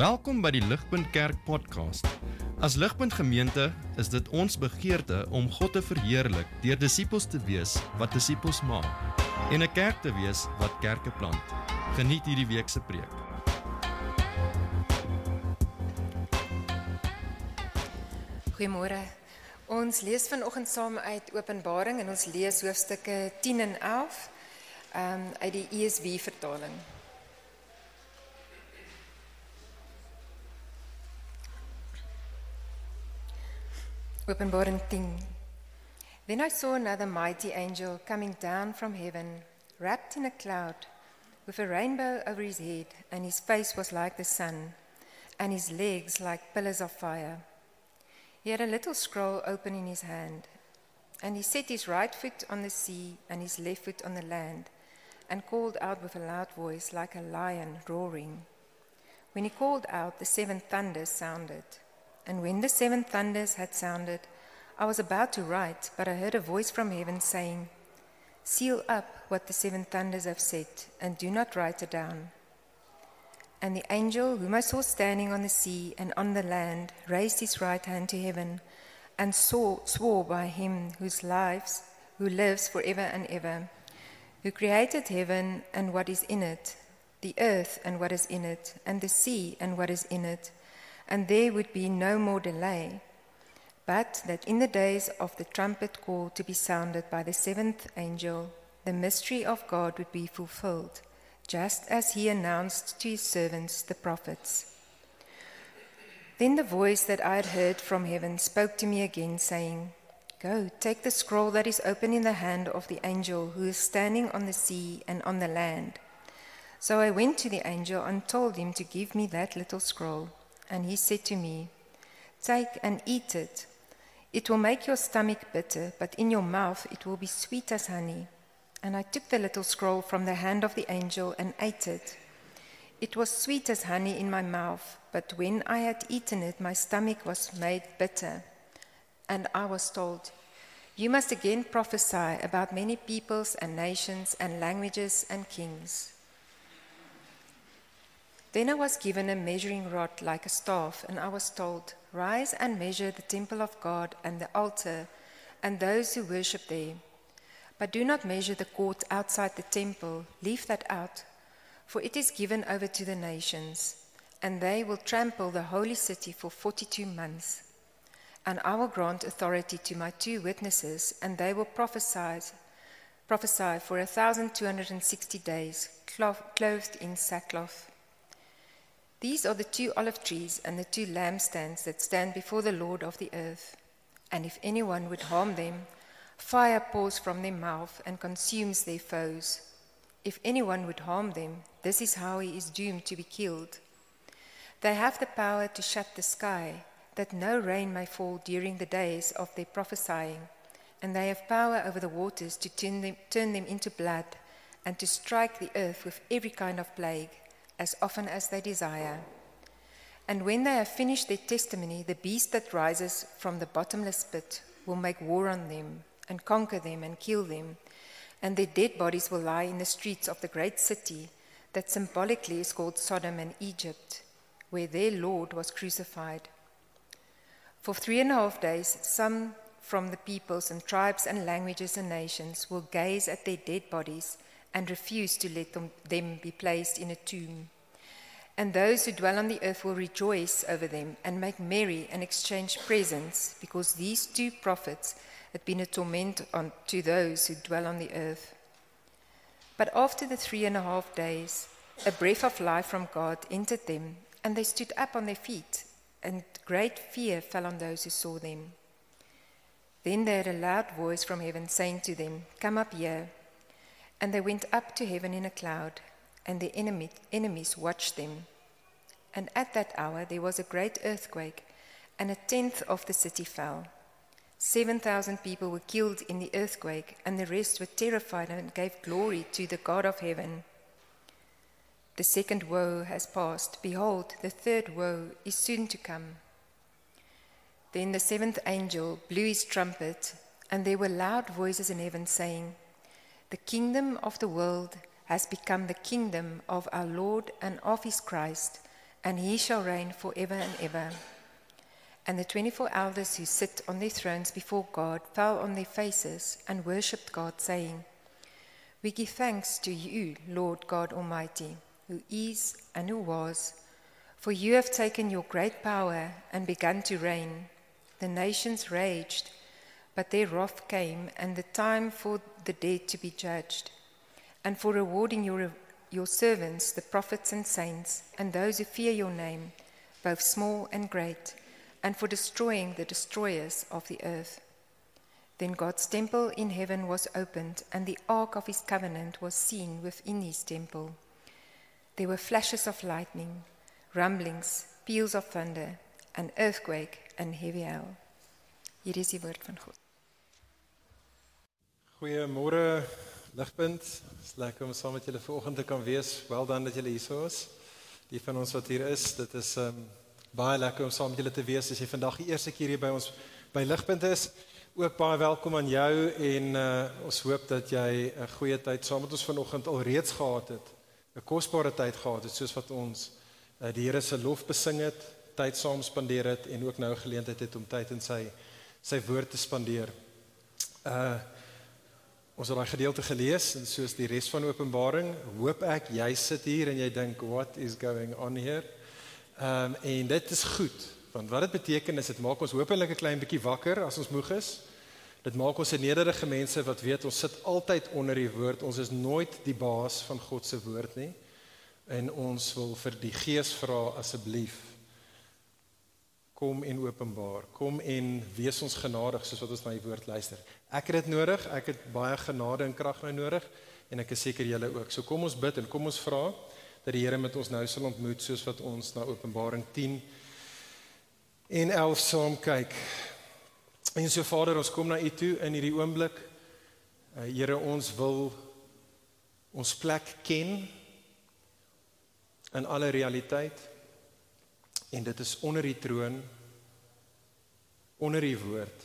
Welkom by die Ligpunt Kerk podcast. As Ligpunt Gemeente is dit ons begeerte om God te verheerlik deur disippels te wees wat disippels maak en 'n kerk te wees wat kerke plant. Geniet hierdie week se preek. Goeiemôre. Ons lees vanoggend saam uit Openbaring en ons lees hoofstukke 10 en 11 um, uit die ESV vertaling. Openbaring 10. Then I saw another mighty angel coming down from heaven, wrapped in a cloud, with a rainbow over his head, and his face was like the sun, and his legs like pillars of fire. He had a little scroll open in his hand, and he set his right foot on the sea and his left foot on the land, and called out with a loud voice like a lion roaring. When he called out, the seven thunders sounded. And when the seven thunders had sounded, I was about to write, but I heard a voice from heaven saying, Seal up what the seven thunders have said, and do not write it down. And the angel whom I saw standing on the sea and on the land raised his right hand to heaven and saw, swore by him whose lives, who lives forever and ever, who created heaven and what is in it, the earth and what is in it, and the sea and what is in it and there would be no more delay, but that in the days of the trumpet call to be sounded by the seventh angel, the mystery of God would be fulfilled, just as he announced to his servants, the prophets. Then the voice that I had heard from heaven spoke to me again, saying, Go, take the scroll that is open in the hand of the angel who is standing on the sea and on the land. So I went to the angel and told him to give me that little scroll. And he said to me, Take and eat it. It will make your stomach bitter, but in your mouth it will be sweet as honey. And I took the little scroll from the hand of the angel and ate it. It was sweet as honey in my mouth, but when I had eaten it, my stomach was made bitter. And I was told, You must again prophesy about many peoples and nations and languages and kings. Then I was given a measuring rod like a staff, and I was told, Rise and measure the temple of God and the altar and those who worship there. But do not measure the court outside the temple, leave that out, for it is given over to the nations, and they will trample the holy city for 42 months. And I will grant authority to my two witnesses, and they will prophesy, prophesy for 1,260 days, clothed in sackcloth. These are the two olive trees and the two lampstands that stand before the Lord of the earth. And if anyone would harm them, fire pours from their mouth and consumes their foes. If anyone would harm them, this is how he is doomed to be killed. They have the power to shut the sky, that no rain may fall during the days of their prophesying, and they have power over the waters to turn them, turn them into blood, and to strike the earth with every kind of plague as often as they desire. And when they have finished their testimony, the beast that rises from the bottomless pit will make war on them and conquer them and kill them, and their dead bodies will lie in the streets of the great city that symbolically is called Sodom and Egypt, where their Lord was crucified. For three and a half days, some from the peoples and tribes and languages and nations will gaze at their dead bodies and refuse to let them, them, be placed in a tomb. And those who dwell on the earth will rejoice over them and make merry and exchange presents, because these two prophets had been a torment on, to those who dwell on the earth. But after the three and a half days, a breath of life from God entered them, and they stood up on their feet, and great fear fell on those who saw them. Then they heard a loud voice from heaven saying to them, Come up here. And they went up to heaven in a cloud, and their enemy, enemies watched them. And at that hour there was a great earthquake, and a tenth of the city fell. Seven thousand people were killed in the earthquake, and the rest were terrified and gave glory to the God of heaven. The second woe has passed. Behold, the third woe is soon to come. Then the seventh angel blew his trumpet, and there were loud voices in heaven saying, The kingdom of the world has become the kingdom of our Lord and of his Christ, and he shall reign forever and ever. And the 24 elders who sit on their thrones before God fell on their faces and worshipped God, saying, We give thanks to you, Lord God Almighty, who is and who was, for you have taken your great power and begun to reign. The nations raged, but their wrath came, and the time for the dead to be judged, and for rewarding your, your servants, the prophets and saints, and those who fear your name, both small and great, and for destroying the destroyers of the earth. Then God's temple in heaven was opened, and the ark of his covenant was seen within his temple. There were flashes of lightning, rumblings, peals of thunder, an earthquake, and heavy hail. Hier is die woord van God. Goeiemôre Ligpunt. Dit is lekker om saam met julle vanoggend te kan wees. Wel dan dat julle hier is. Die van ons wat hier is, dit is um baie lekker om saam met julle te wees. As jy vandag die eerste keer hier by ons by Ligpunt is, ook baie welkom aan jou en uh ons hoop dat jy 'n goeie tyd saam met ons vanoggend alreeds gehad het. 'n Kosbare tyd gehad het soos wat ons uh, die Here se lof besing het, tyd saam spandeer het en ook nou geleentheid het om tyd in sy sy woord te spandeer. Uh ons het daai gedeelte gelees en soos die res van Openbaring, hoop ek jy sit hier en jy dink what is going on here? Ehm um, en dit is goed want wat dit beteken is dit maak ons hopelik 'n klein bietjie wakker as ons moeg is. Dit maak ons 'n nederige mense wat weet ons sit altyd onder die woord. Ons is nooit die baas van God se woord nie. En ons wil vir die Gees vra asseblief kom en openbaar. Kom en wees ons genadig soos wat ons na die woord luister. Ek het dit nodig. Ek het baie genade en krag nou nodig en ek is seker julle ook. So kom ons bid en kom ons vra dat die Here met ons nou sal ontmoet soos wat ons na Openbaring 10 en 11 saam kyk. En so Vader, ons kom na U toe in hierdie oomblik. Uh, Here, ons wil ons plek ken in alle realiteit. En dit is onder die troon onder die woord.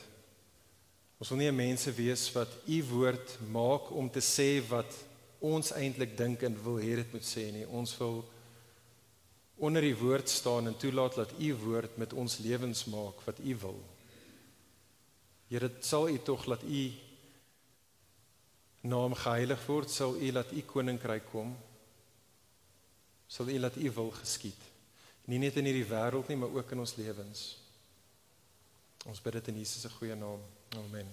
Ons wil nie mense wees wat u woord maak om te sê wat ons eintlik dink en wil hê dit moet sê nie. Ons wil onder die woord staan en toelaat dat u woord met ons lewens maak wat u wil. Here, sal u tog laat u naam geheilig word, sal u laat u koninkryk kom. Sal u laat u wil geskied. Nie net in hierdie wêreld nie, maar ook in ons lewens. Ons bid dit in Jesus se goeie naam. Amen.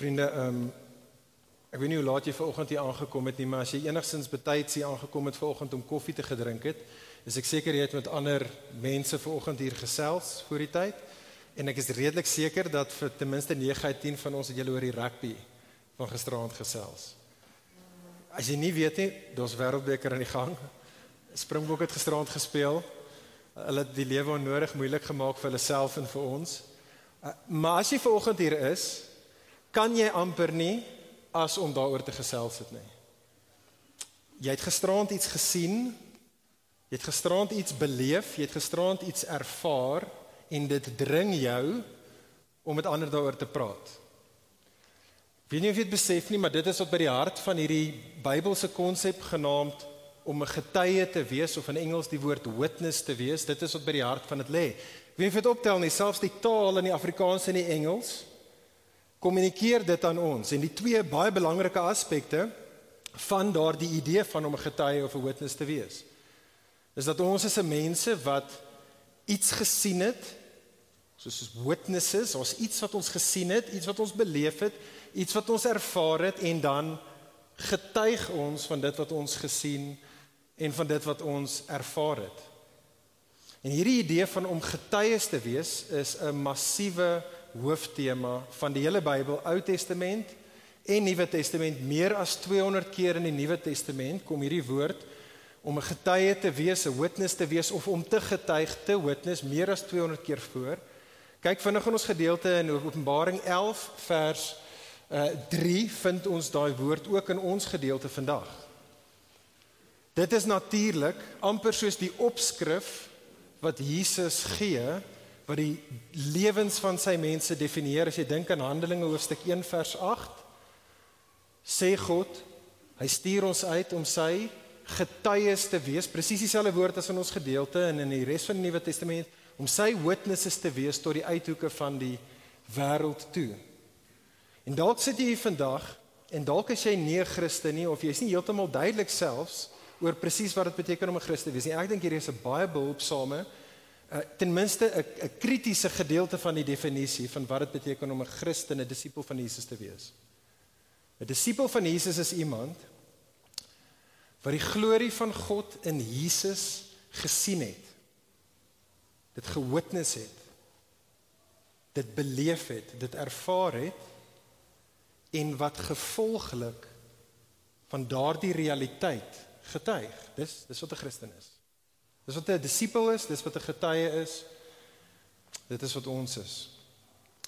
Vriende, ehm um, ek weet nie hoe laat jy vanoggend hier aangekom het nie, maar as jy enigstens betyds hier aangekom het vanoggend om koffie te gedrink het, is ek seker jy het met ander mense vanoggend hier gesels voor die tyd. En ek is redelik seker dat vir ten minste 9 uit 10 van ons het julle oor die rugby van gisteraand gesels. As jy nie weet nie, daar's wêreldbeker aan die gang. Springbok het gisteraand gespeel. Hulle het die lewe onnodig moeilik gemaak vir hulle self en vir ons. Uh, maar as jy vanoggend hier is, kan jy amper nie as om daaroor te gesels het nie. Jy het gisteraand iets gesien. Jy het gisteraand iets beleef, jy het gisteraand iets ervaar en dit dring jou om met ander daaroor te praat. Weet nie of jy dit besef nie, maar dit is wat by die hart van hierdie Bybelse konsep genaamd om 'n getuie te wees of in Engels die woord witness te wees. Dit is wat by die hart van dit lê. Wie het optel nie selfs die taal in die Afrikaans en die Engels kommunikeer dit aan ons en die twee baie belangrike aspekte van daardie idee van om 'n getuie of 'n witness te wees. Is dat ons is 'n mense wat iets gesien het soos witnesses, ons iets wat ons gesien het, iets wat ons beleef het, iets wat ons ervaar het en dan getuig ons van dit wat ons gesien en van dit wat ons ervaar het. En hierdie idee van om getuies te wees is 'n massiewe hooftema van die hele Bybel, Ou Testament en Nuwe Testament. Meer as 200 keer in die Nuwe Testament kom hierdie woord om 'n getuie te wees, 'n witness te wees of om te getuig, te witness meer as 200 keer voor. Kyk vinnig in ons gedeelte in Openbaring 11 vers uh 3 vind ons daai woord ook in ons gedeelte vandag. Dit is natuurlik amper soos die opskrif wat Jesus gee wat die lewens van sy mense definieer as jy dink aan Handelinge hoofstuk 1 vers 8 sê God Hy stuur ons uit om sy getuies te wees, presies dieselfde woord as in ons gedeelte en in die res van die Nuwe Testament, om sy witnesses te wees tot die uithoeke van die wêreld toe. En dalk sit jy hier vandag en dalk is jy nie 'n Christen nie of jy's nie heeltemal duidelik selfs oor presies wat dit beteken om 'n Christen te wees nie. Ek dink hier is 'n baie behulpsame uh, ten minste 'n 'n kritiese gedeelte van die definisie van wat dit beteken om 'n Christen, 'n disipel van Jesus te wees. 'n Disipel van Jesus is iemand wat die glorie van God in Jesus gesien het. Dit gewitness het. Dit beleef het, dit ervaar het en wat gevolglik van daardie realiteit getuig. Dis dis wat 'n Christen is. Dis wat 'n disipel is, dis wat 'n getuie is. Dit is wat ons is.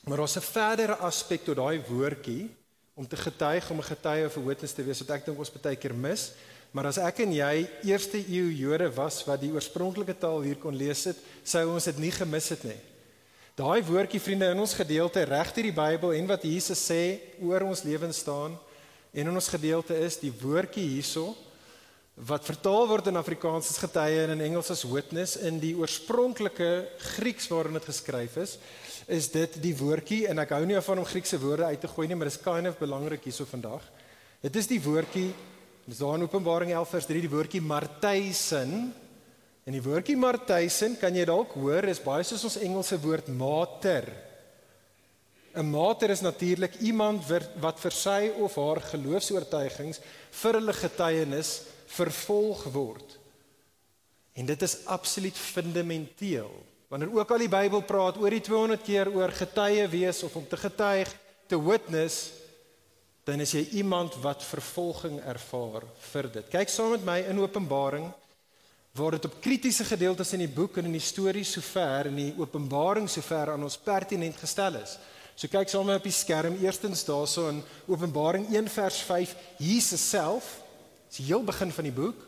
Maar daar's 'n verdere aspek tot daai woordjie om te getuig, om 'n getuie of 'n witness te wees wat ek dink ons baie keer mis. Maar as ek en jy eerste eeu Jode was wat die oorspronklike taal hier kon lees het, sou ons dit nie gemis het nie. Daai woordjie vriende in ons gedeelte reg deur die Bybel en wat Jesus sê oor ons lewens staan en in ons gedeelte is die woordjie hierso wat vertaal word in Afrikaans as getuie en in Engels as witness in die oorspronklike Grieks waarin dit geskryf is, is dit die woordjie en ek hou nie van om Griekse woorde uit te gooi nie, maar dit is kind of belangrik hierso vandag. Dit is die woordjie dis daar in Openbaring 11 vers 3 die woordjie martysin. En die woordjie martysin kan jy dalk hoor is baie soos ons Engelse woord mater. 'n Mater is natuurlik iemand wat vir sy of haar geloofs-oortuigings vir hulle getuienis vervolg word. En dit is absoluut fundamenteel. Wanneer ook al die Bybel praat oor die 200 keer oor getuie wees of om te getuig, te witness, dan is jy iemand wat vervolging ervaar vir dit. Kyk saam met my in Openbaring waar dit op kritiese gedeeltes in die boek en in die storie sover in die Openbaring sover aan ons pertinent gestel is. So kyk saam met my op die skerm eerstens daarso in Openbaring 1 vers 5 Jesus self Dis die heel begin van die boek.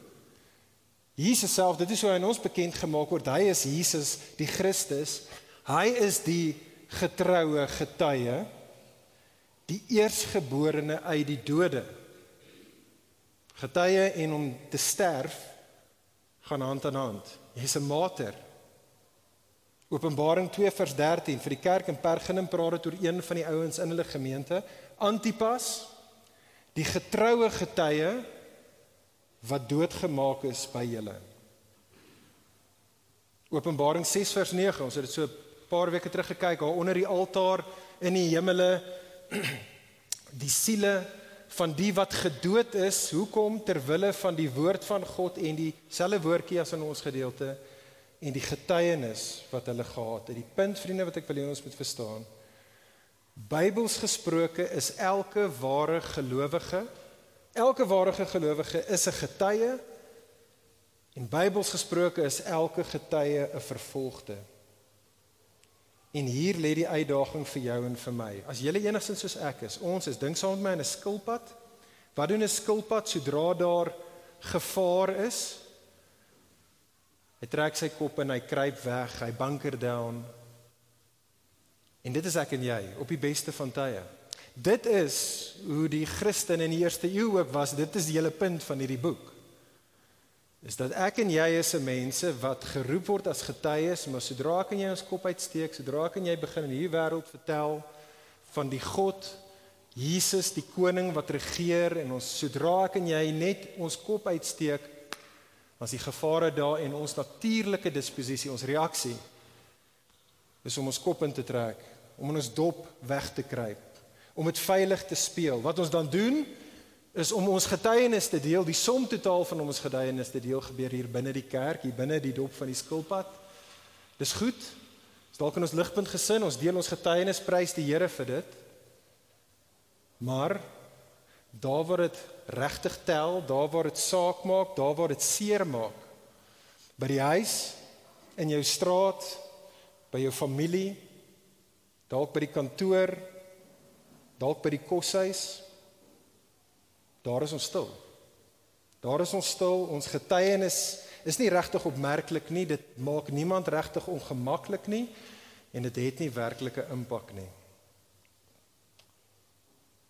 Jesus self, dit is hoe hy aan ons bekend gemaak word. Hy is Jesus, die Christus. Hy is die getroue getuie, die eersgeborene uit die dode. Getuie en om te sterf gaan hand aan hand. Jy's 'n martyr. Openbaring 2 vers 13 vir die kerk in Pergamum praat dit oor een van die ouens in hulle gemeente, Antipas, die getroue getuie wat doodgemaak is by julle. Openbaring 6 vers 9, ons het dit so 'n paar weke terug gekyk, daar onder die altaar in die hemele die siele van die wat gedood is, hoekom ter wille van die woord van God en dieselfde woordjie as in ons gedeelte en die getuienis wat hulle gehad het. Die punt vriende wat ek wil hê ons moet verstaan. Bybels gesproke is elke ware gelowige Elke ware gelowige is 'n getuie en Bybels gesproke is elke getuie 'n vervolgde. En hier lê die uitdaging vir jou en vir my. As jy enigstens soos ek is, ons is dink saam met my in 'n skilpad. Wat doen 'n skilpad sodra daar gevaar is? Hy trek sy kop en hy kruip weg, hy bunker down. En dit is ek en jy op die beste van tye. Dit is hoe die Christen in die eerste eeu ook was. Dit is die hele punt van hierdie boek. Is dat ek en jy is 'n mense wat geroep word as getuies, maar sodra kan jy ons kop uitsteek, sodra kan jy begin in hierdie wêreld vertel van die God Jesus, die koning wat regeer en ons sodra kan jy net ons kop uitsteek as die gevare daar en ons natuurlike disposisie, ons reaksie is om ons kop in te trek, om ons dop weg te kruip om dit veilig te speel. Wat ons dan doen is om ons getuienis te deel, die som totaal van ons getuienis te deel gebeur hier binne die kerk, hier binne die dop van die skilpad. Dis goed. Dis dalk in ons ligpunt gesin, ons deel ons getuienis, prys die Here vir dit. Maar daar waar dit regtig tel, daar waar dit saak maak, daar waar dit seer maak, by die huis, in jou straat, by jou familie, dalk by die kantoor, dalk by die koshuis. Daar is ons stil. Daar is ons stil. Ons getuienis is nie regtig opmerklik nie. Dit maak niemand regtig ongemaklik nie en dit het nie werklike impak nie.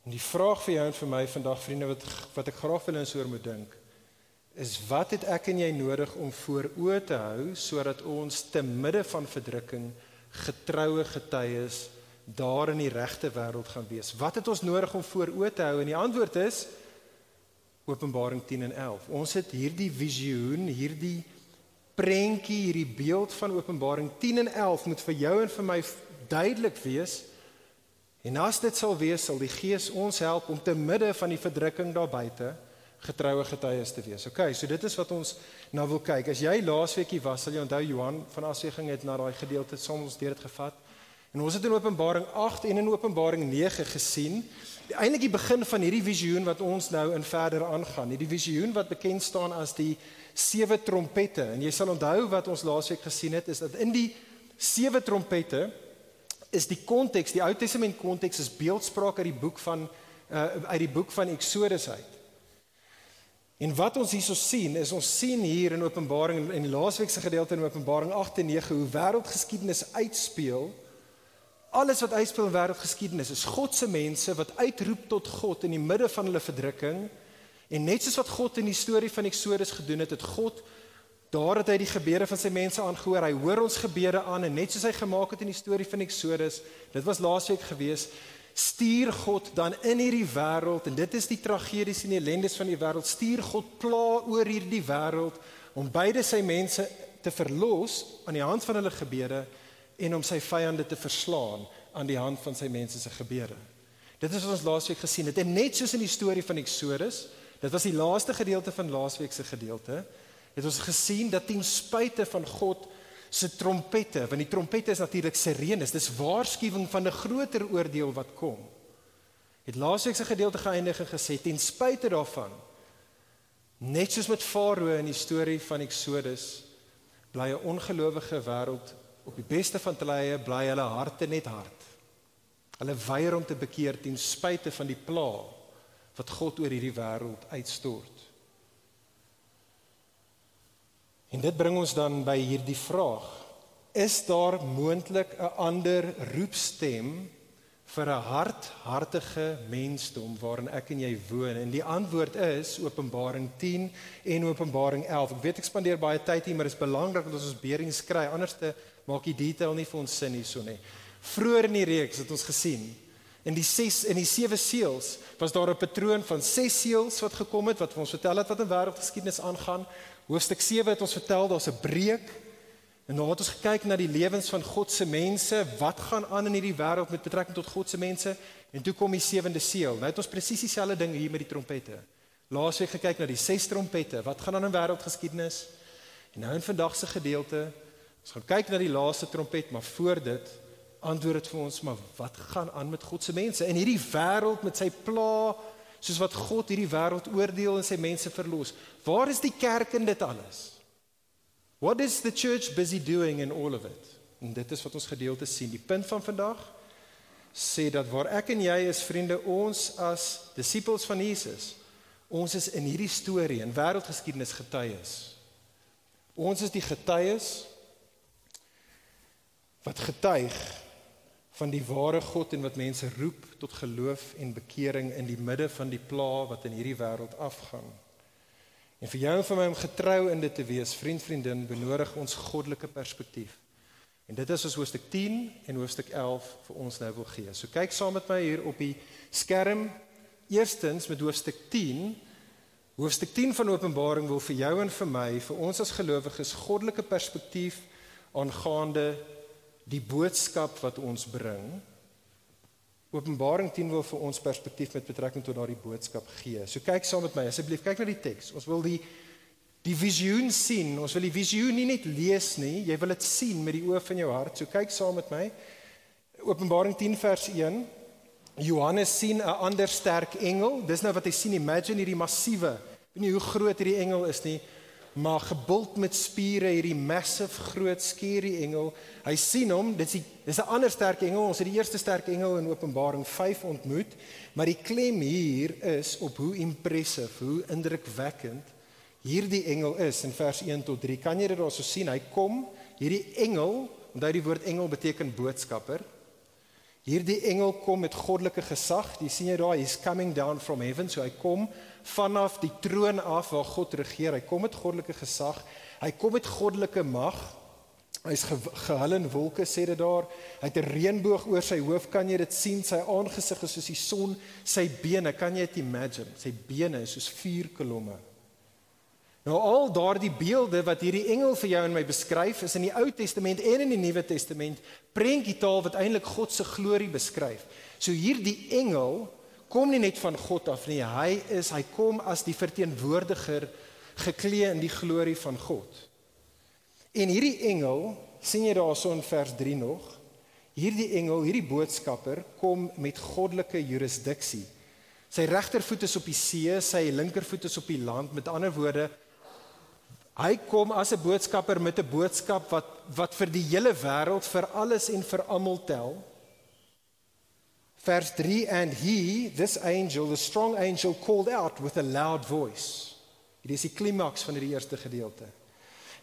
En die vraag vir jou en vir my vandag vriende wat wat ek graag wil insoor moet dink is wat het ek en jy nodig om voor oë te hou sodat ons te midde van verdrukking getroue getuies daar in die regte wêreld gaan wees. Wat het ons nodig om voor oë te hou? En die antwoord is Openbaring 10 en 11. Ons het hierdie visioen, hierdie prentjie, hierdie beeld van Openbaring 10 en 11 moet vir jou en vir my duidelik wees. En as dit sal wees, sal die Gees ons help om te midde van die verdrukking daar buite getroue getuies te wees. OK, so dit is wat ons nou wil kyk. As jy laasweekie was, sal jy onthou Johan van Asweging het na daai gedeelte ons deur dit gevat. En ons het in Openbaring 8 en in Openbaring 9 gesien, eintlik die begin van hierdie visioen wat ons nou in verder aangaan. Hierdie visioen wat bekend staan as die sewe trompette. En jy sal onthou wat ons laasweek gesien het, is dat in die sewe trompette is die konteks, die Ou Testament konteks is beeldspraak uit die boek van uh, uit die boek van Eksodus uit. En wat ons hierso sien is ons sien hier in Openbaring en laasweek se gedeelte in Openbaring 8 en 9 hoe wêreldgeskiedenis uitspeel. Alles wat uitspeel in wêreldgeskiedenis is God se mense wat uitroep tot God in die midde van hulle verdrukking. En net soos wat God in die storie van Eksodus gedoen het, het God daar het hy die gebede van sy mense aangehoor. Hy hoor ons gebede aan en net soos hy gemaak het in die storie van Eksodus, dit was laasweek geweest stuur God dan in hierdie wêreld en dit is die tragedies en die ellendes van die wêreld stuur God pla oor hierdie wêreld om beide sy mense te verlos aan die hand van hulle gebede en om sy vyande te verslaan aan die hand van sy mense se gebede. Dit is wat ons laasweek gesien het en net soos in die storie van Eksodus, dit was die laaste gedeelte van laasweek se gedeelte, het ons gesien dat ten spyte van God se trompette, want die trompette is natuurlik sirenes, dis waarskuwing van 'n groter oordeel wat kom. Het laasweek se gedeelte geëindig en gesê ten spyte daarvan net soos met Farao in die storie van Eksodus bly 'n ongelowige wêreld op die beste van tye bly hulle harte net hard. Hulle weier om te bekeer ten spyte van die pla wat God oor hierdie wêreld uitstort. En dit bring ons dan by hierdie vraag: Is daar moontlik 'n ander roepstem vir 'n hardhartige mensdom waarin ek en jy woon? En die antwoord is Openbaring 10 en Openbaring 11. Ek weet ek spandeer baie tyd hier, maar dit is belangrik dat ons ons berings kry. Anderste maak die detail nie vir ons sin hierso nie. Vroeger in die reeks het ons gesien in die 6 in die 7 seels was daar 'n patroon van 6 seels wat gekom het wat vir ons vertel het wat in wêreldgeskiedenis aangaan. Hoofstuk 7 het ons vertel daar's 'n breek en nou het ons gekyk na die lewens van God se mense, wat gaan aan in hierdie wêreld met betrekking tot God se mense en toe kom die sewende seël. Nou het ons presies dieselfde ding hier met die trompette. Laasweek gekyk na die ses trompette, wat gaan aan in wêreldgeskiedenis? En nou in vandag se gedeelte, ons gaan kyk na die laaste trompet, maar voor dit antwoord dit vir ons maar wat gaan aan met God se mense in hierdie wêreld met sy pla soos wat God hierdie wêreld oordeel en sy mense verlos. Waar is die kerk in dit alles? What is the church busy doing in all of it? En dit is wat ons gedeelte sien. Die punt van vandag sê dat waar ek en jy is vriende, ons as disippels van Jesus, ons is in hierdie storie en wêreldgeskiedenis getuies. Ons is die getuies wat getuig van die ware God en wat mense roep tot geloof en bekering in die midde van die pla wat in hierdie wêreld afgaan. En vir jou en vir my om getrou in dit te wees, vriend vriendin, benodig ons goddelike perspektief. En dit is ons hoofstuk 10 en hoofstuk 11 vir ons nou wil gee. So kyk saam met my hier op die skerm. Eerstens met hoofstuk 10. Hoofstuk 10 van Openbaring wil vir jou en vir my, vir ons as gelowiges, goddelike perspektief aangaande die boodskap wat ons bring. Openbaring 10 wil vir ons perspektief met betrekking tot daardie boodskap gee. So kyk saam met my asseblief, kyk na die teks. Ons wil die die visioen sien. Ons wil die visioen nie net lees nie, jy wil dit sien met die oë van jou hart. So kyk saam met my. Openbaring 10 vers 1. Johannes sien 'n ander sterk engel. Dis nou wat hy sien. Imagine hierdie massiewe. Weet nie hoe groot hierdie engel is nie maar gebult met spiere hierdie massive groot skerie engel. Hy sien hom, dit is dis 'n ander sterk engel. Ons het die eerste sterk engel in Openbaring 5 ontmoet, maar die klem hier is op hoe impressive, hoe indrukwekkend hierdie engel is in vers 1 tot 3. Kan jy dit daarso sien? Hy kom, hierdie engel, onthou die woord engel beteken boodskapper. Hierdie engel kom met goddelike gesag. Jy sien jy daar, he's coming down from heaven, so hy kom vanaf die troon af waar God regeer. Hy kom met goddelike gesag. Hy kom met goddelike mag. Hy's ge gehul in wolke sê dit daar. Hy het 'n reënboog oor sy hoof. Kan jy dit sien? Sy aangesig is soos die son, sy bene, kan jy dit imagine? Sy bene is soos vuurkolomme. Nou al daardie beelde wat hierdie engel vir jou en my beskryf is in die Ou Testament en in die Nuwe Testament prentjietaal wat eintlik God se glorie beskryf. So hierdie engel kom nie net van God af nie. Hy is hy kom as die verteenwoordiger geklee in die glorie van God. En hierdie engel, sien jy daarso in vers 3 nog, hierdie engel, hierdie boodskapper kom met goddelike jurisdiksie. Sy regtervoet is op die see, sy linkervoet is op die land. Met ander woorde, hy kom as 'n boodskapper met 'n boodskap wat wat vir die hele wêreld, vir alles en vir almal tel. Vers 3 and he this angel the strong angel called out with a loud voice. Dit is die klimaks van hierdie eerste gedeelte.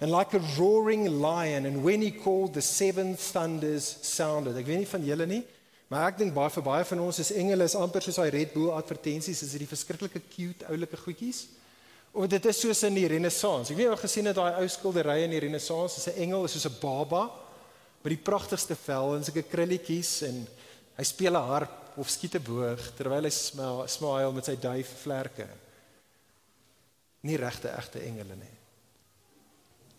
And like a roaring lion and when he called the seven thunders sounded. Ek weet nie van julle nie, maar ek dink baie vir baie van ons is engele is amper soos daai Red Bull advertensies, is dit die verskriklike cute oulike goedjies. Of dit is soos in die Renessans. Ek weet jy al gesien het daai ou skilderye in die Renessans, is 'n engel is soos 'n baba met die pragtigste vel en sulke krulletjies en Hy speel 'n harp of skiet 'n boog terwyl hy smile, smile met sy duif vlerke. Nie regte egte engele nie.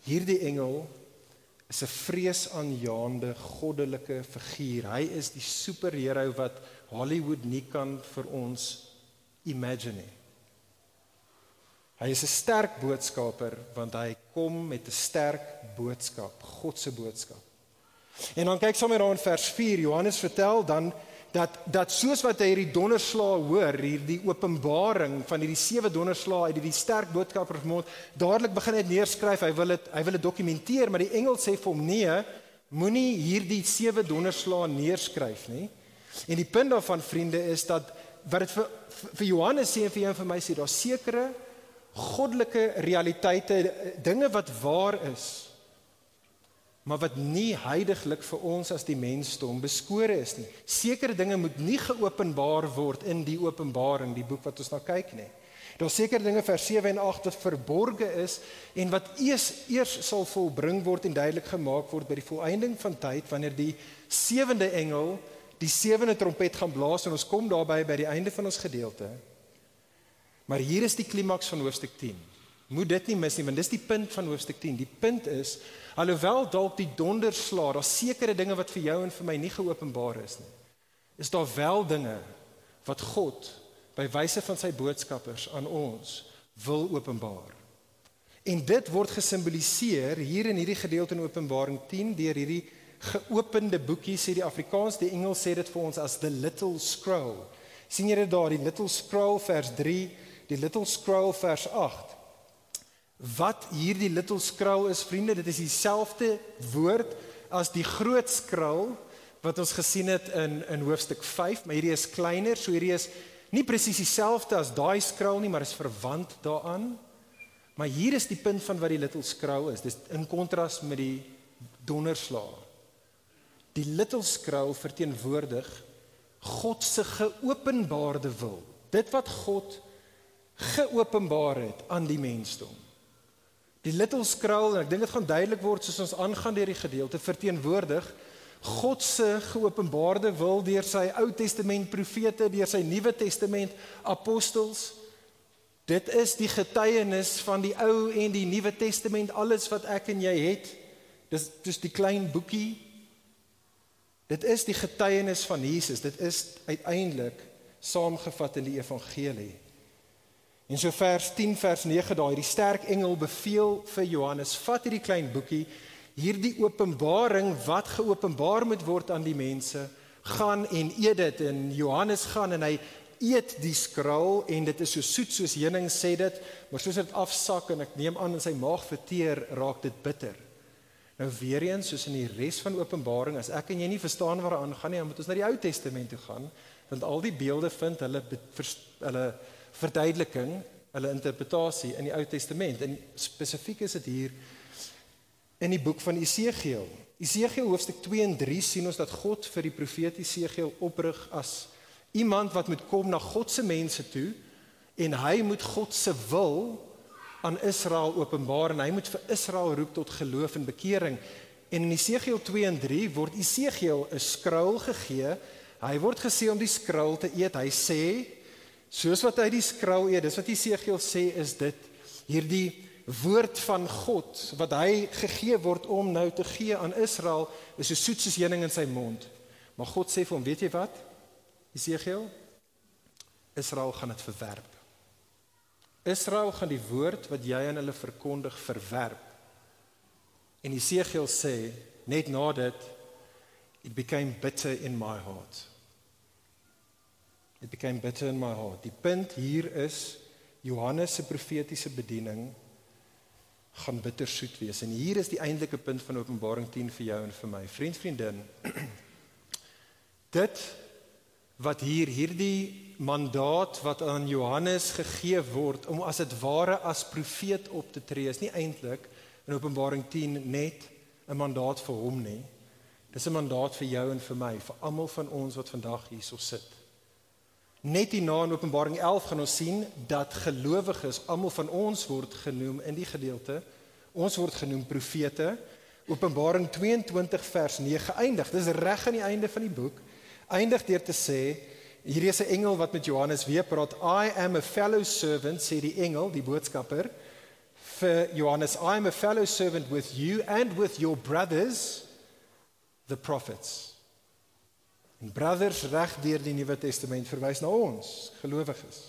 Hierdie engel is 'n vreesaanjaende goddelike figuur. Hy is die superheld wat Hollywood nie kan vir ons imagine nie. Hy is 'n sterk boodskaper want hy kom met 'n sterk boodskap, God se boodskap. En dan kyk sommer daar in vers 4, Johannes vertel dan dat dat soos wat hy hierdie donderslae hoor, hierdie openbaring van hierdie sewe donderslae uit hierdie sterk boodskapper vermoed, dadelik begin hy neerskryf. Hy wil dit hy wil dit dokumenteer, maar die engel sê vir hom nee, moenie hierdie sewe donderslae neerskryf nie. En die punt daarvan vriende is dat wat dit vir vir Johannes sê en vir jou en vir my sê, daar sekere goddelike realiteite, dinge wat waar is maar wat nie heiliglik vir ons as die mensdom beskore is nie. Sekere dinge moet nie geopenbaar word in die Openbaring, die boek wat ons na kyk nie. Daar seker dinge vers 7 en 8 wat verborge is en wat eers eers sal volbring word en duidelik gemaak word by die volëinding van tyd wanneer die sewende engel die sewende trompet gaan blaas en ons kom daarby by die einde van ons gedeelte. Maar hier is die klimaks van hoofstuk 10. Moet dit nie mis nie want dis die punt van hoofstuk 10. Die punt is Alhoewel dalk die donderslae, daar sekere dinge wat vir jou en vir my nie geopenbaar is nie. Is daar wel dinge wat God by wyse van sy boodskappers aan ons wil openbaar. En dit word gesimboliseer hier in hierdie gedeelte in Openbaring 10 deur hierdie geopende boekie sê die Afrikaans, die Engels sê dit vir ons as the little scroll. sien jy dit daar, die little scroll vers 3, die little scroll vers 8 wat hierdie little scroll is vriende dit is dieselfde woord as die groot scroll wat ons gesien het in in hoofstuk 5 maar hierdie is kleiner so hierdie is nie presies dieselfde as daai scroll nie maar is verwant daaraan. Maar hier is die punt van wat die little scroll is. Dis in kontras met die donderslag. Die little scroll verteenwoordig God se geopenbaarde wil. Dit wat God geopenbaar het aan die mensdom Die little scroll en ek dink dit gaan duidelik word soos ons aangaan deur die gedeelte verteenwoordig God se geopenbaarde wil deur sy Ou Testament profete, deur sy Nuwe Testament apostels. Dit is die getuienis van die Ou en die Nuwe Testament, alles wat ek en jy het. Dis dis die klein boekie. Dit is die getuienis van Jesus. Dit is uiteindelik saamgevat in die evangelie. En so vers 10 vers 9 daai die sterk engel beveel vir Johannes vat hierdie klein boekie. Hierdie openbaring wat geopenbaar moet word aan die mense gaan en eet dit. En Johannes gaan en hy eet die skraal en dit is so soet soos heuning sê dit maar soos dit afsak en ek neem aan in sy maag verteer raak dit bitter. Nou weer eens soos in die res van Openbaring as ek en jy nie verstaan waar aan gaan nie dan moet ons na die Ou Testament toe gaan want al die beelde vind hulle hulle verduideliking, hulle interpretasie in die Ou Testament. En spesifiek is dit hier in die boek van Esegiel. Esegiel hoofstuk 2 en 3 sien ons dat God vir die profeet Esegiel oprig as iemand wat moet kom na God se mense toe en hy moet God se wil aan Israel openbaar en hy moet vir Israel roep tot geloof en bekering. En in Esegiel 2 en 3 word Esegiel 'n skrul gegee. Hy word gesê om die skrul te eet. Hy sê soos wat hy die skrul eet, dis wat Esegiel sê is dit hierdie woord van God wat hy gegee word om nou te gee aan Israel is so soet soos heuning in sy mond. Maar God sê vir hom, weet jy wat? Esegiel Israel gaan dit verwerp. Israel gaan die woord wat jy aan hulle verkondig verwerp. En Esegiel sê net na dit it became bitter in my heart. It became bitter in my heart. Die punt hier is Johannes se profetiese bediening gaan bittersoet wees. En hier is die eintlike punt van Openbaring 10 vir jou en vir my. Vriend, vriendin. Dit wat hier hierdie mandaat wat aan Johannes gegee word om as dit ware as profeet op te tree is nie eintlik in Openbaring 10 net 'n mandaat vir hom nie. Dis 'n mandaat vir jou en vir my, vir almal van ons wat vandag hierso sit. Net hierna in Openbaring 11 gaan ons sien dat gelowiges, almal van ons word genoem in die gedeelte. Ons word genoem profete. Openbaring 22 vers 9 eindig. Dis reg aan die einde van die boek. Eindig deur te sê hier is 'n engel wat met Johannes weer praat. I am a fellow servant, sê die engel, die boodskapper vir Johannes. I am a fellow servant with you and with your brothers the prophets. En brothers reg deur die Nuwe Testament verwys na ons gelowiges.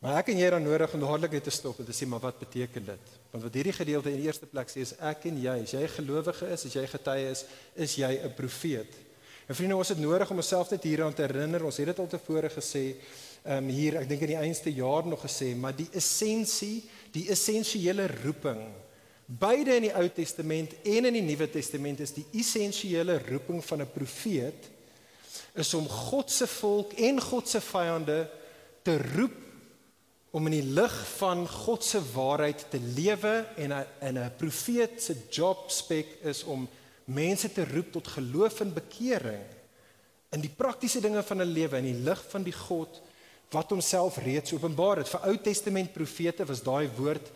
Maar ek en jy dan nodig om dadelik net te stop en te sê maar wat beteken dit? Want wat hierdie gedeelte in die eerste plek sê is ek en jy, as jy gelowige is, as jy getuie is, is jy 'n profeet. En vriende, ons het nodig om onsself net hieraan te herinner. Ons het dit al tevore gesê, ehm um, hier, ek dink in die einste jaar nog gesê, maar die essensie, die essensiële roeping Beide in die Ou Testament en in die Nuwe Testament is die essensiële roeping van 'n profeet is om God se volk en God se vyande te roep om in die lig van God se waarheid te lewe en in 'n profeet se job spek is om mense te roep tot geloof en bekering in die praktiese dinge van 'n lewe in die lig van die God wat homself reeds openbaar het. Vir Ou Testament profete was daai woord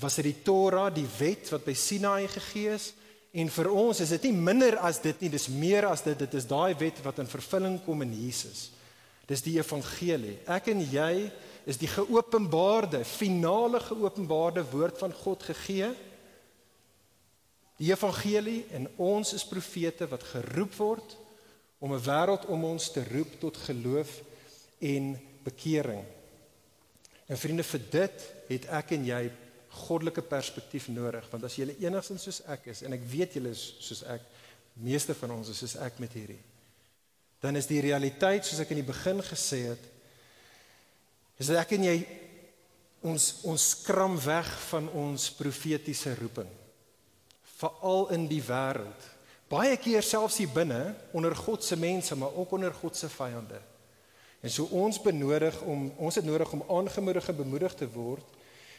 was dit die Torah, die wet wat by Sinaï gegee is. En vir ons is dit nie minder as dit nie, dis meer as dit. Dit is daai wet wat in vervulling kom in Jesus. Dis die evangelie. Ek en jy is die geopenbaarde, finale geopenbaarde woord van God gegee. Die evangelie en ons is profete wat geroep word om 'n wêreld om ons te roep tot geloof en bekering. En vriende, vir dit het ek en jy goddelike perspektief nodig want as jy enigstens soos ek is en ek weet julle is soos ek meeste van ons is soos ek met hierdie dan is die realiteit soos ek in die begin gesê het is dat ek en jy ons ons skram weg van ons profetiese roeping veral in die wêreld. Baie keer selfs hier binne onder God se mense maar ook onder God se vyande. En so ons benodig om ons het nodig om aangemoedig en bemoedig te word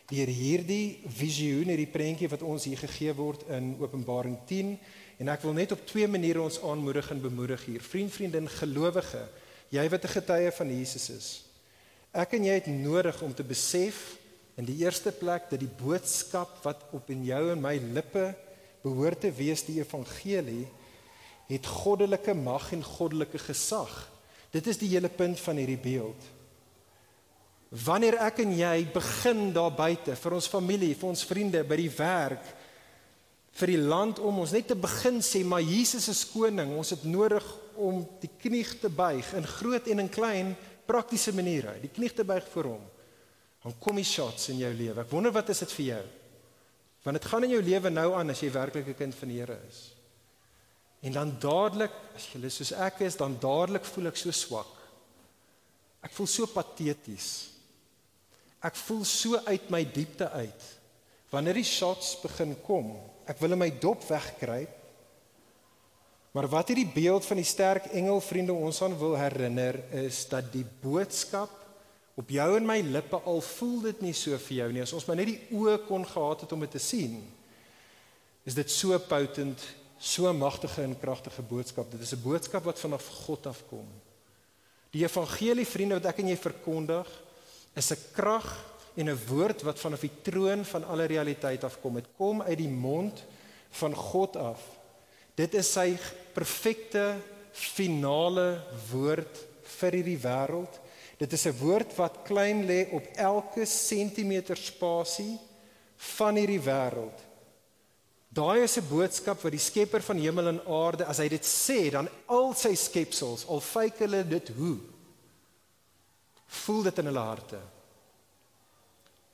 deur hierdie visioen, hierdie prentjie wat ons hier gegee word in Openbaring 10 en ek wil net op twee maniere ons aanmoedig en bemoedig hier. Vriend, vriendin, gelowige, jy wat 'n getuie van Jesus is. Ek en jy het nodig om te besef in die eerste plek dat die boodskap wat op in jou en my lippe behoort te wees die evangelie het goddelike mag en goddelike gesag. Dit is die hele punt van hierdie beeld. Wanneer ek en jy begin daar buite vir ons familie, vir ons vriende, by die werk, vir die land om ons net te begin sê maar Jesus is koning, ons het nodig om die knie te buig in groot en in klein praktiese maniere, die knie te buig vir hom. Dan kom die shots in jou lewe. Ek wonder wat is dit vir jou? Want dit gaan in jou lewe nou aan as jy werklik 'n kind van die Here is. En dan dadelik, as jy soos ek is, dan dadelik voel ek so swak. Ek voel so pateties. Ek voel so uit my diepte uit. Wanneer die shots begin kom, ek wil in my dop wegkruip. Maar wat hierdie beeld van die sterk engel vriende ons aan wil herinner is dat die boodskap op jou en my lippe al voel dit nie so vir jou nie as ons maar net die oë kon gehad het om dit te sien is dit so potent so magtige en kragtige boodskap dit is 'n boodskap wat vanaf God afkom die evangelie vriende wat ek en jy verkondig is 'n krag en 'n woord wat vanaf die troon van alle realiteit afkom. Dit kom uit die mond van God af. Dit is sy perfekte finale woord vir hierdie wêreld. Dit is 'n woord wat klein lê op elke sentimeter spasie van hierdie wêreld. Daai is 'n boodskap wat die Skepper van hemel en aarde, as hy dit sê, dan al sy skepsels, al fyk hulle dit hoe, voel dit in hulle harte.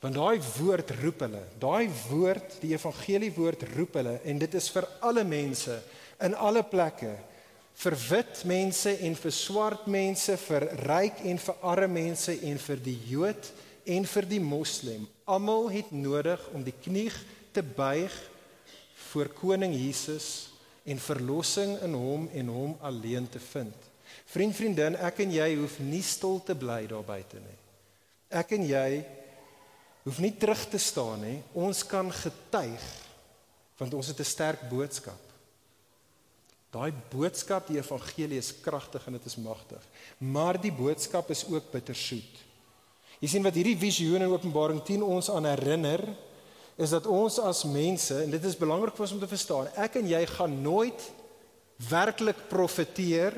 Want daai woord roep hulle, daai woord, die evangelie woord roep hulle en dit is vir alle mense in alle plekke vir wit mense en vir swart mense, vir ryk en vir arme mense en vir die Jood en vir die Moslem. Almal het nodig om die knie te buig voor koning Jesus en verlossing in hom en hom alleen te vind. Vriend, vriendin, ek en jy hoef nie stil te bly daar buite nie. Ek en jy hoef nie terug te staan nie. Ons kan getuig want ons het 'n sterk boodskap. Daai boodskap, die evangelie is kragtig en dit is magtig. Maar die boodskap is ook bittersoet. Jy sien wat hierdie visioen in Openbaring 10 ons aan herinner, is dat ons as mense en dit is belangrik vir ons om te verstaan, ek en jy gaan nooit werklik profeteer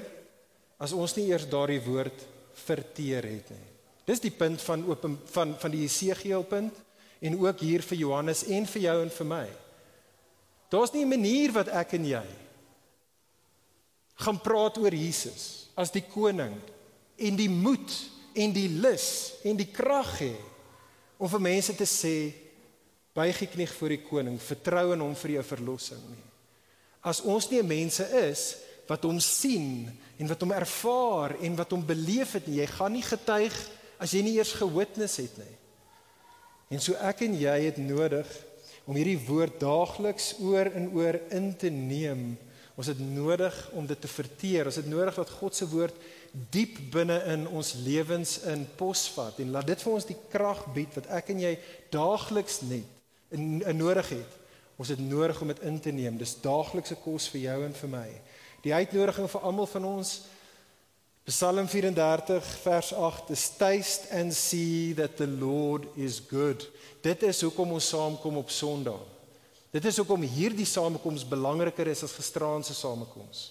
as ons nie eers daardie woord verteer het nie. Dis die punt van open van van die Jesegiel punt en ook hier vir Johannes en vir jou en vir my. Daar's nie 'n manier wat ek en jy gaan praat oor Jesus as die koning en die moed en die lus en die krag hê om vir mense te sê buig die knie voor die koning vertrou in hom vir jou verlossing nie as ons nie mense is wat hom sien en wat hom ervaar en wat hom beleef het nie jy gaan nie getuig as jy nie eers gewitness het nie en so ek en jy het nodig om hierdie woord daagliks oor en oor in te neem Ons het nodig om dit te verteer. Ons het nodig dat God se woord diep binne in ons lewens in posvat en laat dit vir ons die krag bied wat ek en jy daagliks net in, in nodig het. Ons het nodig om dit in te neem. Dis daaglikse kos vir jou en vir my. Die uitnodiging vir almal van ons Psalm 34 vers 8 is taste and see that the Lord is good. Dit is hoekom ons saamkom op Sondag. Dit is hoekom hierdie samekoms belangriker is as gisteraand se samekoms.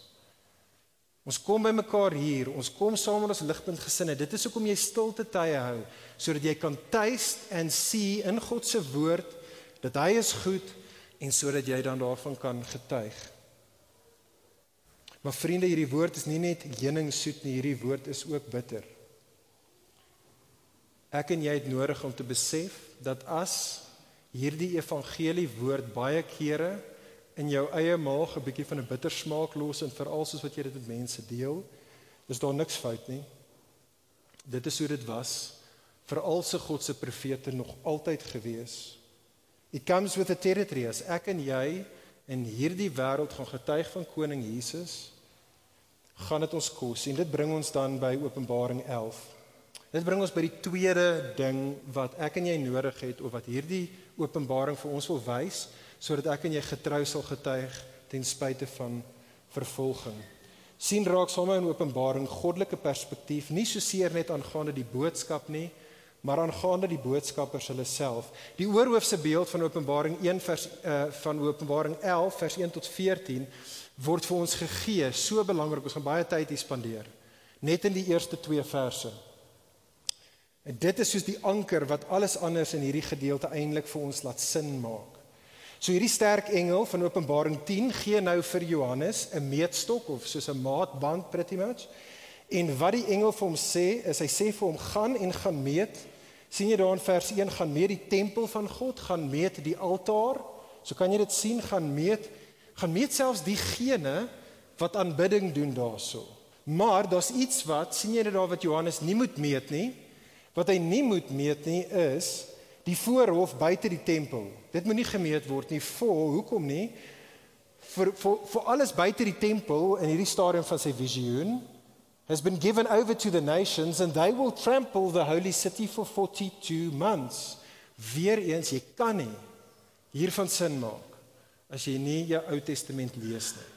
Ons kom by mekaar hier, ons kom saam met ons ligpunt gesinne. Dit is hoekom jy stilte tye hou sodat jy kan taste and see in God se woord dat hy is goed en sodat jy dan daarvan kan getuig. Maar vriende, hierdie woord is nie net heuning soet nie, hierdie woord is ook bitter. Ek en jy het nodig om te besef dat as hierdie evangelie woord baie kere in jou eie maag 'n bietjie van 'n bitter smaak los en veral soos wat jy dit met mense deel, is daar niks fout nie. Dit is hoe dit was vir al se God se profete nog altyd gewees. It comes with a territory as ek en jy in hierdie wêreld gaan getuig van koning Jesus gaan dit ons kos en dit bring ons dan by Openbaring 11. Dit bring ons by die tweede ding wat ek en jy nodig het of wat hierdie openbaring vir ons wil wys sodat ek en jy getrou sal getuig ten spyte van vervolging. sien raak sommer in Openbaring goddelike perspektief nie so seer net aangaande die boodskap nie, maar aangaande die boodskappers hulle self. Die oorhoofse beeld van Openbaring 1 vers uh, van Openbaring 11 vers 1 tot 14 word vir ons gegee, so belangrik, ons gaan baie tyd hier spandeer. Net in die eerste 2 verse. En dit is soos die anker wat alles anders in hierdie gedeelte eintlik vir ons laat sin maak. So hierdie sterk engel van Openbaring 10 gee nou vir Johannes 'n meetstok of soos 'n maatband pretty much. En wat die engel vir hom sê, is hy sê vir hom gaan en gaan meet. Sien jy daar in vers 1 gaan meet die tempel van God, gaan meet die altaar. So kan jy dit sien gaan meet, gaan meet selfs diegene wat aanbidding doen daarso. Maar daar's iets wat sien jy dit daar wat Johannes nie moet meet nie. Wat hy nie moet meet nie is die voorhof buite die tempel. Dit moet nie gemeet word nie. Vol, hoekom nie? Vir vir vir alles buite die tempel in hierdie stadium van sy visioen has been given over to the nations and they will trample the holy city for 42 months. Weereens, jy kan nie hiervan sin maak as jy nie jou Ou Testament lees nie.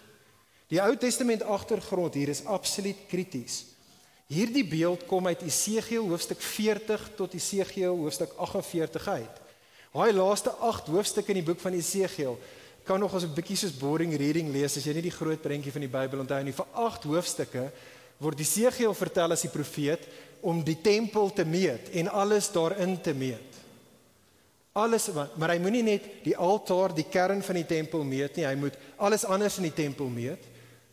Die Ou Testament agtergrond hier is absoluut krities. Hierdie beeld kom uit Esegiel hoofstuk 40 tot Esegiel hoofstuk 48 uit. Daai laaste 8 hoofstukke in die boek van Esegiel kan nog as 'n bietjie soos boring reading lees as jy nie die groot prentjie van die Bybel onthou nie. Vir 8 hoofstukke word Esegiel vertel as die profeet om die tempel te meet en alles daarin te meet. Alles maar hy moenie net die altaar, die kern van die tempel meet nie, hy moet alles anders in die tempel meet.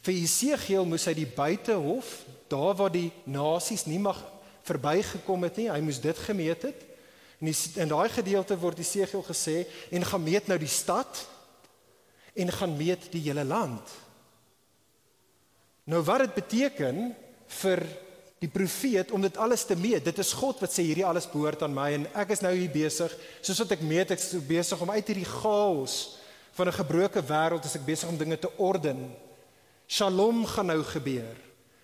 Vir Esegiel moes hy die buitehof, daar waar die nasies nie mag verbygekom het nie, hy moes dit gemeet het. En in daai gedeelte word Esegiel gesê en gaan meet nou die stad en gaan meet die hele land. Nou wat dit beteken vir die profeet om dit alles te meet. Dit is God wat sê hierdie alles behoort aan my en ek is nou hier besig. Soos wat ek meet, ek is besig om uit hierdie chaos van 'n gebroke wêreld as ek besig om dinge te orden. Shalom gaan nou gebeur.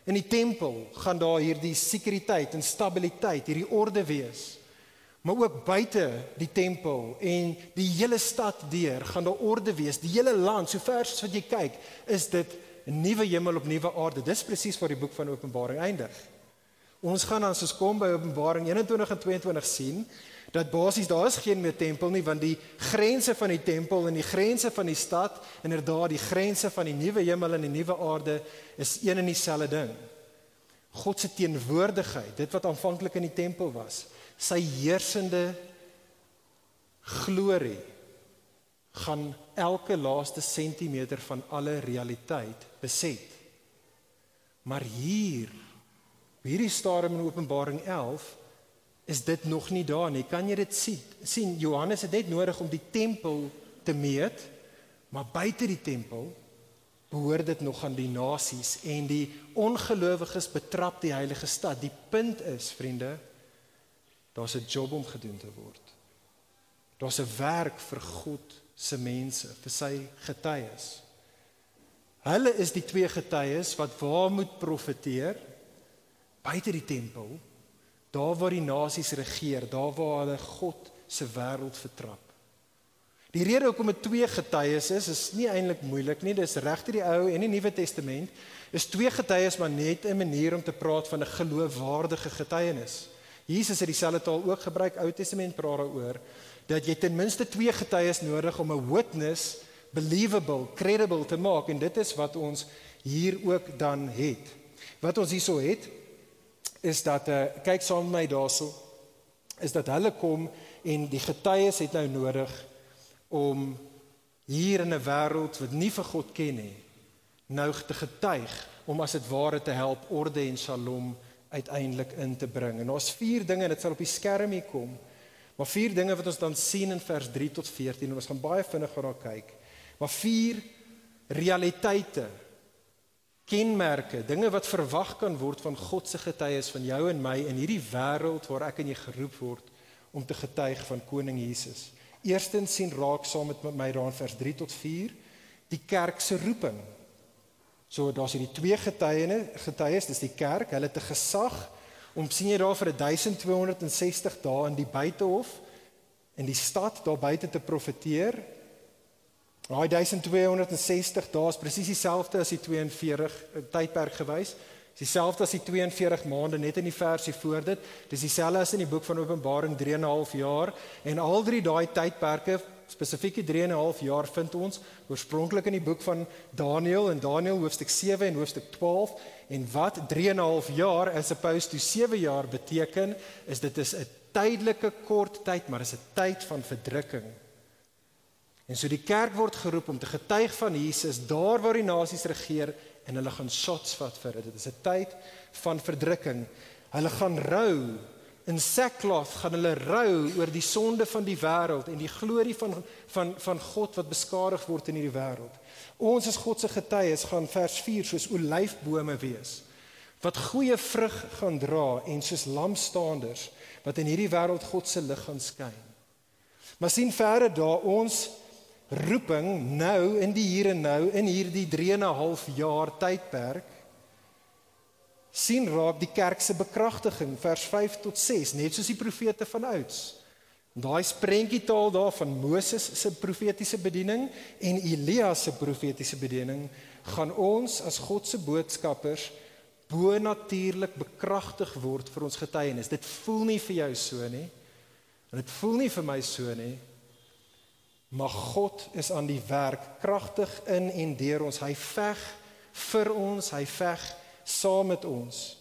In die tempel gaan daar hierdie sekuriteit en stabiliteit, hierdie orde wees maar ook buite die tempel en die hele stad deur gaan daar orde wees. Die hele land, sover as wat jy kyk, is dit 'n nuwe hemel op nuwe aarde. Dis presies waar die boek van Openbaring eindig. Ons gaan dan soos kom by Openbaring 21 en 22 sien dat basies daar is geen meer tempel nie want die grense van die tempel en die grense van die stad inderdaad die grense van die nuwe hemel en die nuwe aarde is een en dieselfde ding. God se teenwoordigheid, dit wat aanvanklik in die tempel was, sy heersende glorie gaan elke laaste sentimeter van alle realiteit beset. Maar hier hierdie stadium in Openbaring 11 is dit nog nie daar nie. Kan jy dit sien? sien Johannes het net nodig om die tempel te meet, maar buite die tempel behoort dit nog aan die nasies en die ongelowiges betrap die heilige stad. Die punt is, vriende, Daar's 'n job om gedoen te word. Daar's 'n werk vir God se mense, vir sy getuies. Hulle is die twee getuies wat waar moet profeteer buite die tempel, daar waar die nasies regeer, daar waar hulle God se wêreld vertrap. Die rede hoekom dit twee getuies is, is nie eintlik moeilik nie. Dis regte die Ou en die Nuwe Testament. Is twee getuies maar net 'n manier om te praat van 'n geloofwaardige getuienis. Jesus het dieselfde taal ook gebruik Ou Testament praat daaroor dat jy ten minste twee getuies nodig om 'n witness believable, credible te maak en dit is wat ons hier ook dan het. Wat ons hierso het is dat uh, kyk saam met my daarso is dat hulle kom en die getuies het nou nodig om hier in 'n wêreld wat nie vir God ken nie nou te getuig om as dit ware te help orde en shalom uiteindelik in te bring. En daar's vier dinge en dit sal op die skerm hier kom. Maar vier dinge wat ons dan sien in vers 3 tot 14 en ons gaan baie vinnig daarna kyk. Maar vier realiteite kenmerke, dinge wat verwag kan word van God se getuies van jou en my in hierdie wêreld waar ek en jy geroep word om te getuig van koning Jesus. Eerstens sien raak saam met my daar in vers 3 tot 4 die kerk se roeping. So daar's hierdie twee getuiene, getuies, dis die kerk, hulle het 'n gesag om sien jy daar vir 1260 dae in die buitehof in die stad daar buite te profeteer. Daai 1260 dae is presies dieselfde as die 42 eh, tydperk gewys. Dis dieselfde as die 42 maande net in die versie voor dit. Dis dieselfde as in die boek van Openbaring 3 en 'n half jaar en al drie daai tydperke spesifieke 3 en 'n half jaar vind ons oorspronklik in die boek van Daniël en Daniël hoofstuk 7 en hoofstuk 12 en wat 3 en 'n half jaar as opposed to 7 jaar beteken is dit is 'n tydelike kort tyd maar is 'n tyd van verdrukking. En so die kerk word geroep om te getuig van Jesus daar waar die nasies regeer en hulle gaan shots vat vir dit. Dit is 'n tyd van verdrukking. Hulle gaan rou In sackcloth gaan hulle rou oor die sonde van die wêreld en die glorie van van van God wat beskadig word in hierdie wêreld. Ons as God se getuies gaan vers 4 soos olyfbome wees wat goeie vrug gaan dra en soos lampstaanders wat in hierdie wêreld God se lig gaan skyn. Maar sien verder daar ons roeping nou in die hier en nou in hierdie 3 en 'n half jaar tydperk sien raak die kerk se bekragtiging vers 5 tot 6 net soos die profete van ouds. Daai prentjietaal daar van Moses se profetiese bediening en Elia se profetiese bediening gaan ons as God se boodskappers bo natuurlik bekragtig word vir ons getuienis. Dit voel nie vir jou so nie. En dit voel nie vir my so nie. Maar God is aan die werk kragtig in en deur ons. Hy veg vir ons, hy veg saam met ons.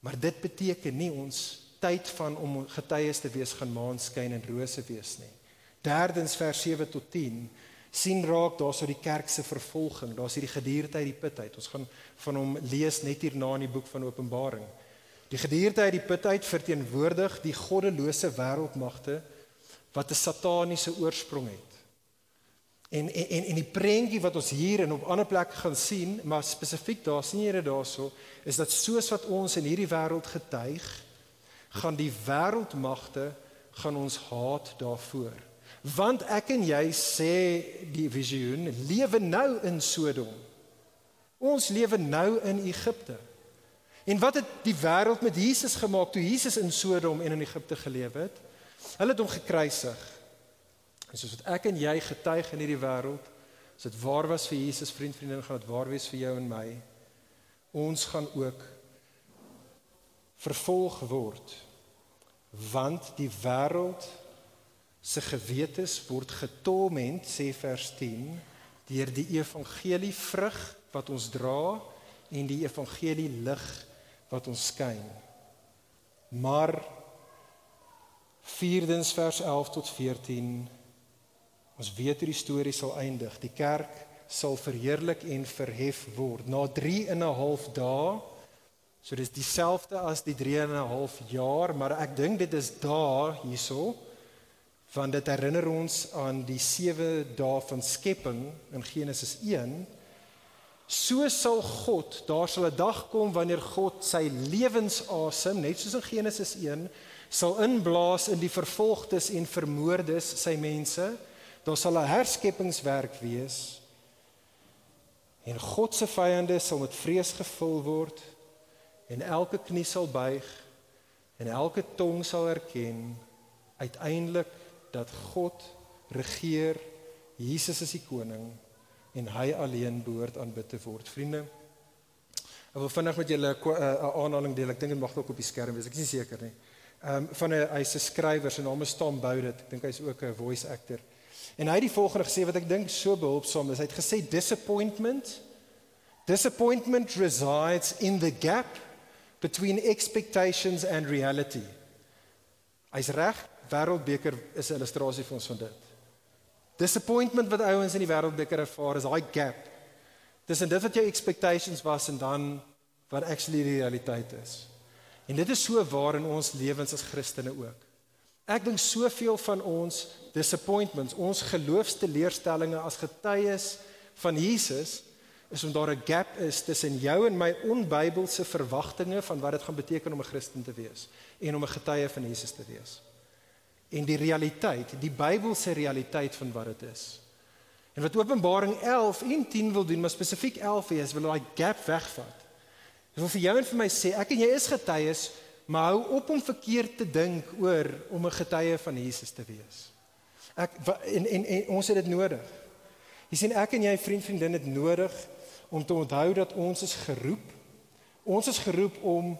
Maar dit beteken nie ons tyd van om getuies te wees gaan maan skyn en rose wees nie. Derdens vers 7 tot 10 sien raak daarso die kerk se vervolging. Daar's hierdie gedierte uit die put uit. Ons gaan van hom lees net hierna in die boek van Openbaring. Die gedierte uit die put uit verteenwoordig die goddelose wêreldmagte wat 'n sataniese oorsprong het. En en en die prentjie wat ons hier en op ander plekke gaan sien, maar spesifiek daar sien jy dit daarso, is dat soos wat ons in hierdie wêreld getuig, gaan die wêreldmagte gaan ons haat daarvoor. Want ek en jy sê die visioen lewe nou in Sodom. Ons lewe nou in Egipte. En wat het die wêreld met Jesus gemaak toe Jesus in Sodom en in Egipte gelewe het? Hulle het hom gekruisig. En soos wat ek en jy getuig in hierdie wêreld, as dit waar was vir Jesus vriend vriendin gaan dit waar wees vir jou en my. Ons gaan ook vervolg word want die wêreld se gewetes word getorment sê vers 10 deur die evangelie vrug wat ons dra en die evangelie lig wat ons skyn. Maar vierdens vers 11 tot 14 ons weet hoe die storie sal eindig. Die kerk sal verheerlik en verhef word na 3 en 'n half dae So dis dieselfde as die 3 en 'n half jaar, maar ek dink dit is daar hierso want dit herinner ons aan die 7 dae van skepping in Genesis 1. So sal God, daar sal 'n dag kom wanneer God sy lewensasem, net soos in Genesis 1, sal inblaas in die vervolgdes en vermoordes sy mense. Daar sal 'n herskepingswerk wees. En God se vyande sal met vrees gevul word en elke knie sal buig en elke tong sal erken uiteindelik dat God regeer Jesus is die koning en hy alleen behoort aanbid te word. Vriende ek wil vinnig met julle 'n uh, aanhaling deel. Ek dink dit mag dalk op die skerm wees. Ek is nie seker nie. Ehm um, van 'n hy's 'n skrywer. Sy naam is Tom Bowdet ek dink hy's ook 'n voice actor en hy het die volgende gesê wat ek dink so behulpsaam is hy het gesê disappointment disappointment resides in the gap between expectations and reality. Hy's reg, wêreldbeker is 'n illustrasie vir ons van dit. Disappointment wat ouens in die wêreldbeker ervaar is daai gap tussen dit wat jou expectations was en dan wat actually die realiteit is. En dit is so waar in ons lewens as Christene ook. Ek dink soveel van ons disappointments, ons geloofsteleurstellings as getuies van Jesus is om daar 'n gap is tussen jou en my onbybelse verwagtinge van wat dit gaan beteken om 'n Christen te wees en om 'n getuie van Jesus te wees. En die realiteit, die Bybelse realiteit van wat dit is. En wat Openbaring 11 en 10 wil doen, maar spesifiek 11 is wil daai gap wegvat. Ek wil vir jou en vir my sê, ek en jy is getuies, maar hou op om verkeerd te dink oor om 'n getuie van Jesus te wees. Ek en en, en ons het dit nodig. Jy sien ek en jy vriend vriendin het nodig om te onthou dat ons is geroep. Ons is geroep om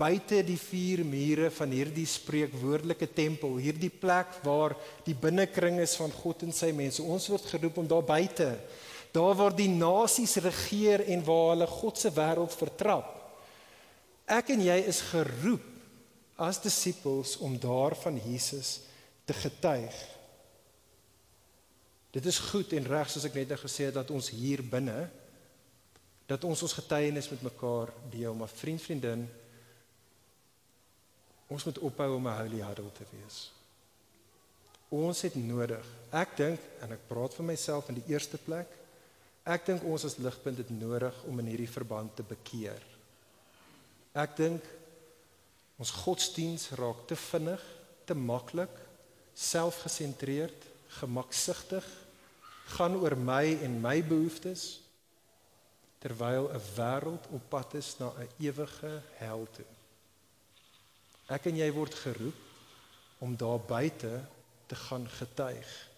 buite die vier mure van hierdie spreekwoordelike tempel, hierdie plek waar die binnekring is van God en sy mense. Ons word geroep om daar buite, daar waar die nasies regeer en waar hulle God se wêreld vertrap. Ek en jy is geroep as disippels om daar van Jesus te getuig. Dit is goed en reg soos ek net nou gesê het dat ons hier binne dat ons ons getuienis met mekaar deel, maar vriend vriendin ons moet ophou om 'n holy huddle te wees. Ons het nodig. Ek dink en ek praat vir myself in die eerste plek. Ek dink ons as ligpunt het nodig om in hierdie verband te bekeer. Ek dink ons godsdiens raak te vinnig, te maklik, selfgesentreerd, gemaksigtig, gaan oor my en my behoeftes terwyl 'n wêreld op pad is na 'n ewige hel toe. Ek en jy word geroep om daar buite te gaan getuig.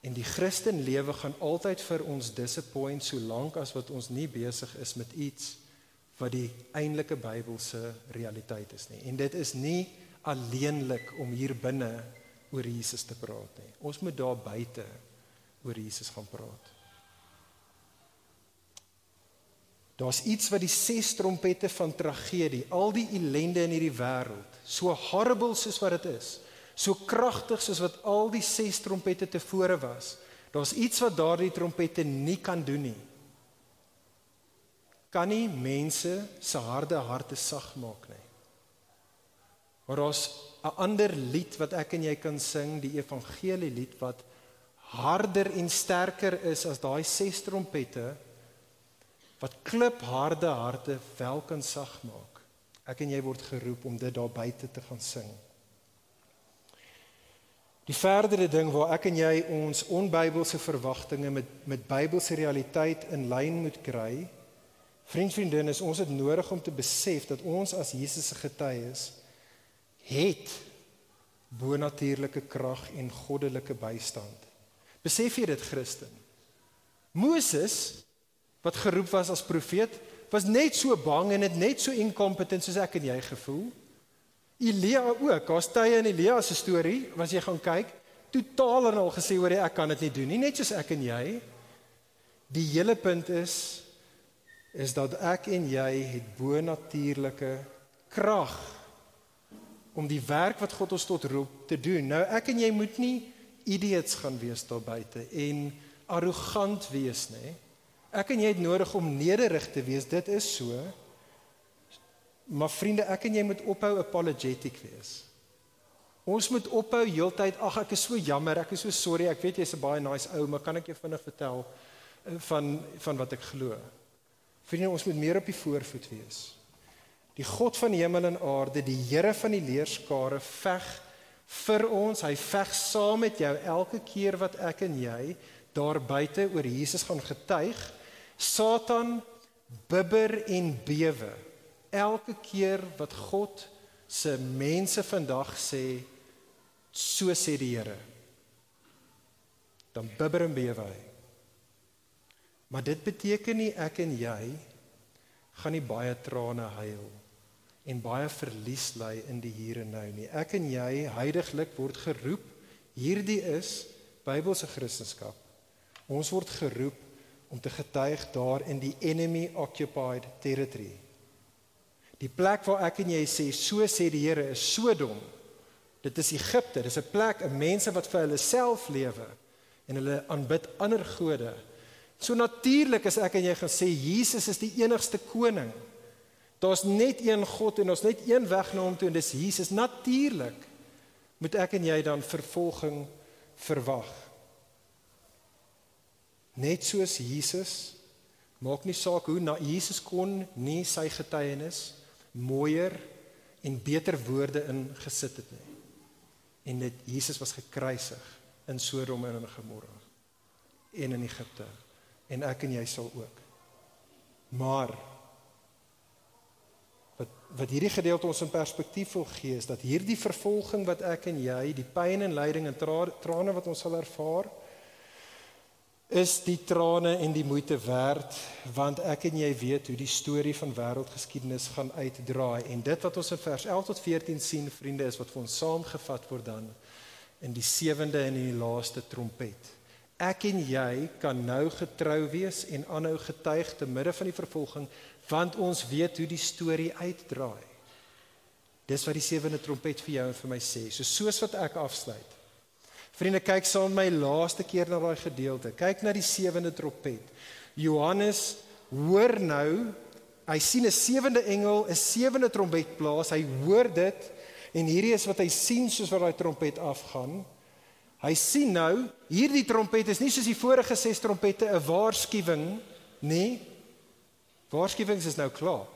En die Christen lewe gaan altyd vir ons disappoint solank as wat ons nie besig is met iets wat die eintlike Bybelse realiteit is nie. En dit is nie alleenlik om hier binne oor Jesus te praat nie. Ons moet daar buite oor Jesus gaan praat. Daar's iets wat die ses trompette van tragedie, al die ellende in hierdie wêreld, so horrible soos wat dit is, so kragtig soos wat al die ses trompette tevore was. Daar's iets wat daardie trompette nie kan doen nie. Kan nie mense se harde harte sag maak nie. Maar daar's 'n ander lied wat ek en jy kan sing, die evangelie lied wat harder en sterker is as daai ses trompette wat klipharde harte wel kan sag maak. Ek en jy word geroep om dit daar buite te gaan sing. Die verdere ding waar ek en jy ons onbybelse verwagtinge met met Bybelse realiteit in lyn moet kry, vriend vriendin, is ons dit nodig om te besef dat ons as Jesus se getuies het bonatuurlike krag en goddelike bystand. Besef jy dit, Christen? Moses wat geroep was as profeet, was net so bang en het net so incompetent soos ek en jy gevoel. Elia ook, daar's tye in Elia se storie, as jy gaan kyk, totaal en al gesê hoor ek kan dit nie doen nie, net soos ek en jy. Die hele punt is is dat ek en jy het bo-natuurlike krag om die werk wat God ons tot roep te doen. Nou ek en jy moet nie idiots gaan wees daar buite en arrogant wees nie. Ek en jy het nodig om nederig te wees. Dit is so. Maar vriende, ek en jy moet ophou apologetic wees. Ons moet ophou heeltyd, ag ek is so jammer, ek is so sorry. Ek weet jy's 'n baie nice ou, maar kan ek jou vinnig vertel eh, van van wat ek glo? Vriende, ons moet meer op die voorvoet wees. Die God van hemel en aarde, die Here van die leerskare veg vir ons. Hy veg saam met jou elke keer wat ek en jy daar buite oor Jesus gaan getuig. Satan bibber en bewe elke keer wat God se mense vandag sê so sê die Here dan bibber en bewe hy maar dit beteken nie ek en jy gaan nie baie trane huil en baie verlies ly in die hier en nou nie ek en jy heiliglik word geroep hierdie is Bybelse Christendom ons word geroep om te getuig daar in die enemy occupied territory. Die plek waar ek en jy sê so sê die Here is Sodom. Dit is Egipte. Dis 'n plek, 'n mense wat vir hulle self lewe en hulle aanbid ander gode. So natuurlik as ek en jy gaan sê Jesus is die enigste koning. Daar's net een God en ons net een weg na hom toe en dis Jesus. Natuurlik moet ek en jy dan vervolging verwag. Net soos Jesus maak nie saak hoe na Jesus kon nie sy getuienis mooier en beter woorde ingesit het nie. En dit Jesus was gekruisig in Sodom en in Gomorra en in Egipte en ek en jy sal ook. Maar wat wat hierdie gedeelte ons in perspektief wil gee is dat hierdie vervolging wat ek en jy, die pyn en lyding en tra trane wat ons sal ervaar, is die trane en die moeite werd want ek en jy weet hoe die storie van wêreldgeskiedenis gaan uitdraai en dit wat ons in vers 11 tot 14 sien vriende is wat vir ons saamgevat word dan in die sewende en in die laaste trompet. Ek en jy kan nou getrou wees en aanhou getuig te midde van die vervolging want ons weet hoe die storie uitdraai. Dis wat die sewende trompet vir jou en vir my sê. So soos wat ek afsluit Vriende, kyk saam met my laaste keer na daai gedeelte. Kyk na die sewende trompet. Johannes hoor nou, hy sien 'n sewende engel, 'n sewende trompet blaas. Hy hoor dit en hierdie is wat hy sien soos wat daai trompet afgaan. Hy sien nou, hierdie trompet is nie soos die vorige ses trompette 'n waarskuwing nie. Waarskuwings is nou klaar.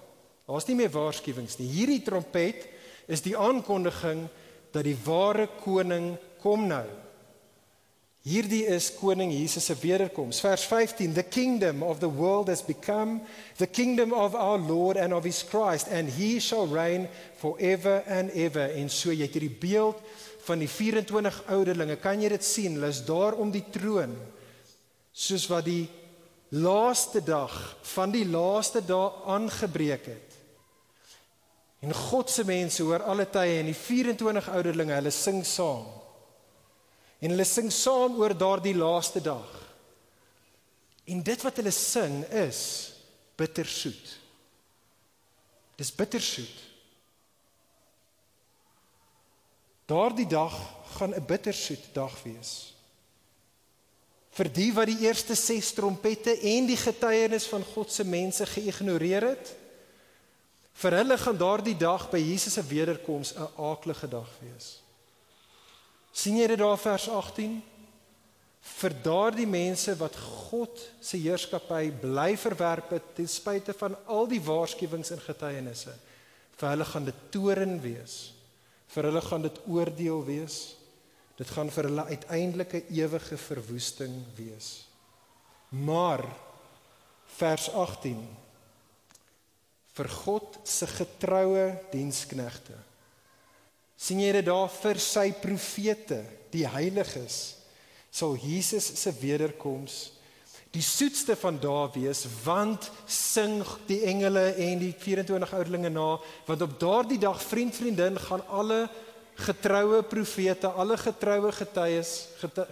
Daar's nie meer waarskuwings nie. Hierdie trompet is die aankondiging dat die ware koning kom nou. Hierdie is koning Jesus se wederkoms. Vers 15: The kingdom of the world has become the kingdom of our Lord and of his Christ and he shall reign forever and ever. En so jy het hierdie beeld van die 24 ouderlinge. Kan jy dit sien? Hulle is daar om die troon. Soos wat die laaste dag van die laaste dae aangebreek het. En God se mense hoor alle tye en die 24 ouderlinge, hulle sing saam. En hulle sing saam oor daardie laaste dag. En dit wat hulle sing is bittersoet. Dis bittersoet. Daardie dag gaan 'n bittersoet dag wees. Vir die wat die eerste 6 trompette en die getuienis van God se mense geïgnoreer het, vir hulle gaan daardie dag by Jesus se wederkoms 'n aaklige dag wees. Sien jy dit daar vers 18 vir daardie mense wat God se heerskappy bly verwerp het ten spyte van al die waarskuwings en getuienisse vir hulle gaan dit toren wees vir hulle gaan dit oordeel wees. Dit gaan vir hulle uiteindelike ewige verwoesting wees. Maar vers 18 vir God se getroue diensknegte sien jy dit daar vir sy profete, die heiliges, sal Jesus se wederkoms die soetste van dae wees, want sing die engele en die 24 ouderlinge na, want op daardie dag vriend vriendin gaan alle getroue profete, alle getroue getuies,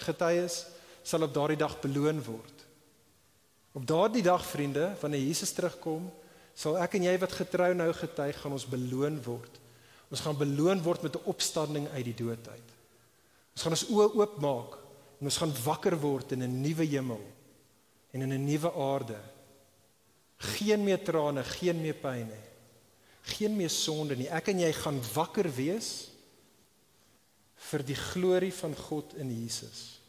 getuies sal op daardie dag beloon word. Op daardie dag vriende, wanneer Jesus terugkom, sal ek en jy wat getrou nou getuig gaan ons beloon word. Ons gaan beloon word met 'n opstanding uit die dood uit. Ons gaan ons oë oopmaak en ons gaan wakker word in 'n nuwe hemel en in 'n nuwe aarde. Geen meer trane, geen meer pyn nie. Geen meer sonde nie. Ek en jy gaan wakker wees vir die glorie van God in Jesus.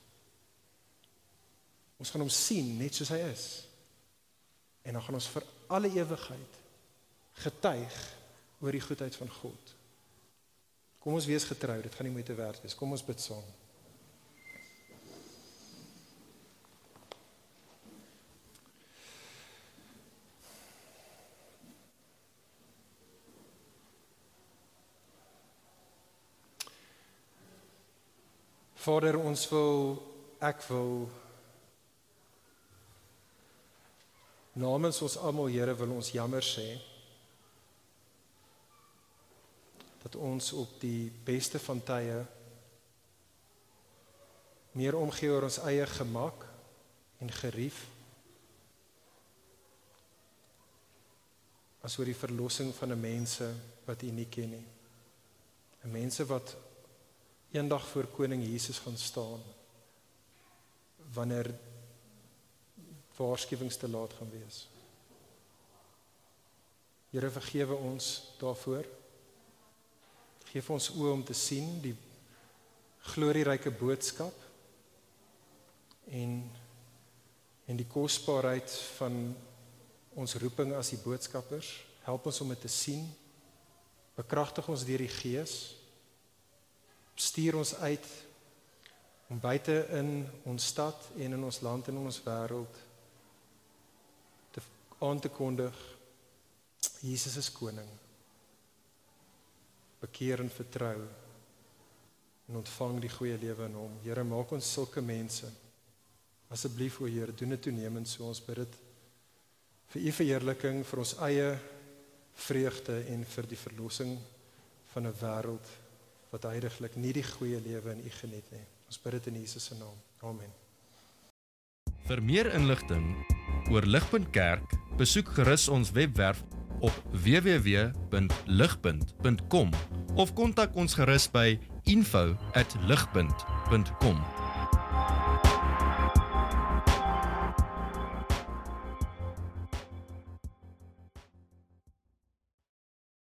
Ons gaan hom sien net soos hy is. En dan gaan ons vir alle ewigheid getuig oor die goedheid van God. Kom ons wees getrou, dit gaan nie moeite werd wees. Kom ons bid saam. Vader, ons wil ek wil namens ons almal Here wil ons jammer sê dat ons op die beste van tye meer omgee oor ons eie gemak en gerief as oor die verlossing van 'n mense wat U nie ken nie. 'n Mense wat eendag voor koning Jesus gaan staan wanneer waarskuwings te laat gaan wees. Here vergewe ons daarvoor. Geef ons oë om te sien die glorieryke boodskap en en die kosbaarheid van ons roeping as die boodskappers. Help ons om dit te sien. Bekragtig ons deur die Gees. Stuur ons uit om buite in ons stad en in ons land en in ons wêreld te aan te kondig Jesus is koning bekeer en vertrou en ontvang die goeie lewe in hom. Here, maak ons sulke mense. Asseblief o Heer, doen dit toenemend so ons bid dit vir u verheerliking, vir ons eie vreugde en vir die verlossing van 'n wêreld wat heiliglik nie die goeie lewe in u geniet nie. Ons bid dit in Jesus se naam. Amen. Vir meer inligting oor Ligpunt Kerk, besoek gerus ons webwerf op www.ligpunt.com of kontak ons gerus by info@ligpunt.com